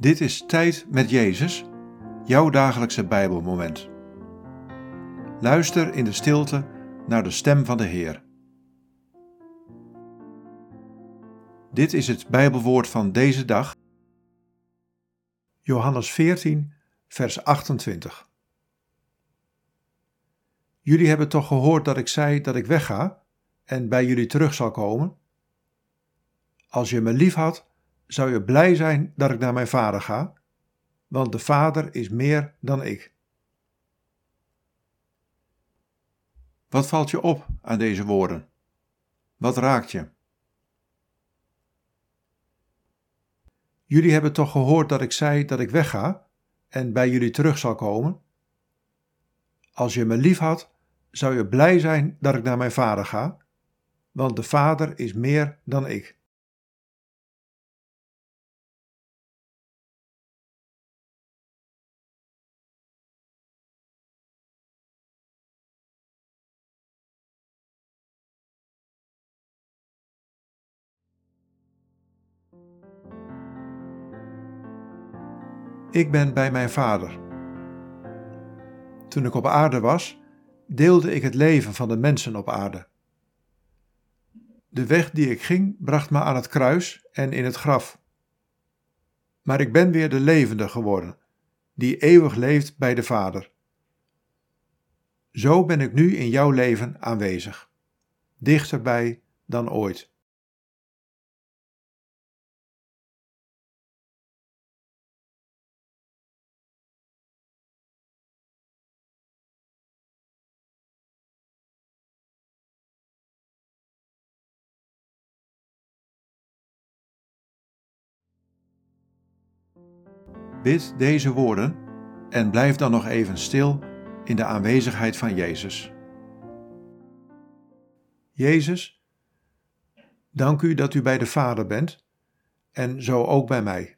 Dit is Tijd met Jezus, jouw dagelijkse Bijbelmoment. Luister in de stilte naar de stem van de Heer. Dit is het Bijbelwoord van deze dag. Johannes 14, vers 28. Jullie hebben toch gehoord dat ik zei dat ik wegga en bij jullie terug zal komen? Als je me lief had, zou je blij zijn dat ik naar mijn vader ga, want de vader is meer dan ik. Wat valt je op aan deze woorden? Wat raakt je? Jullie hebben toch gehoord dat ik zei dat ik wegga en bij jullie terug zal komen? Als je me lief had, zou je blij zijn dat ik naar mijn vader ga, want de vader is meer dan ik. Ik ben bij mijn vader. Toen ik op aarde was, deelde ik het leven van de mensen op aarde. De weg die ik ging bracht me aan het kruis en in het graf. Maar ik ben weer de levende geworden, die eeuwig leeft bij de Vader. Zo ben ik nu in jouw leven aanwezig, dichterbij dan ooit. Bid deze woorden en blijf dan nog even stil in de aanwezigheid van Jezus. Jezus, dank u dat u bij de Vader bent en zo ook bij mij.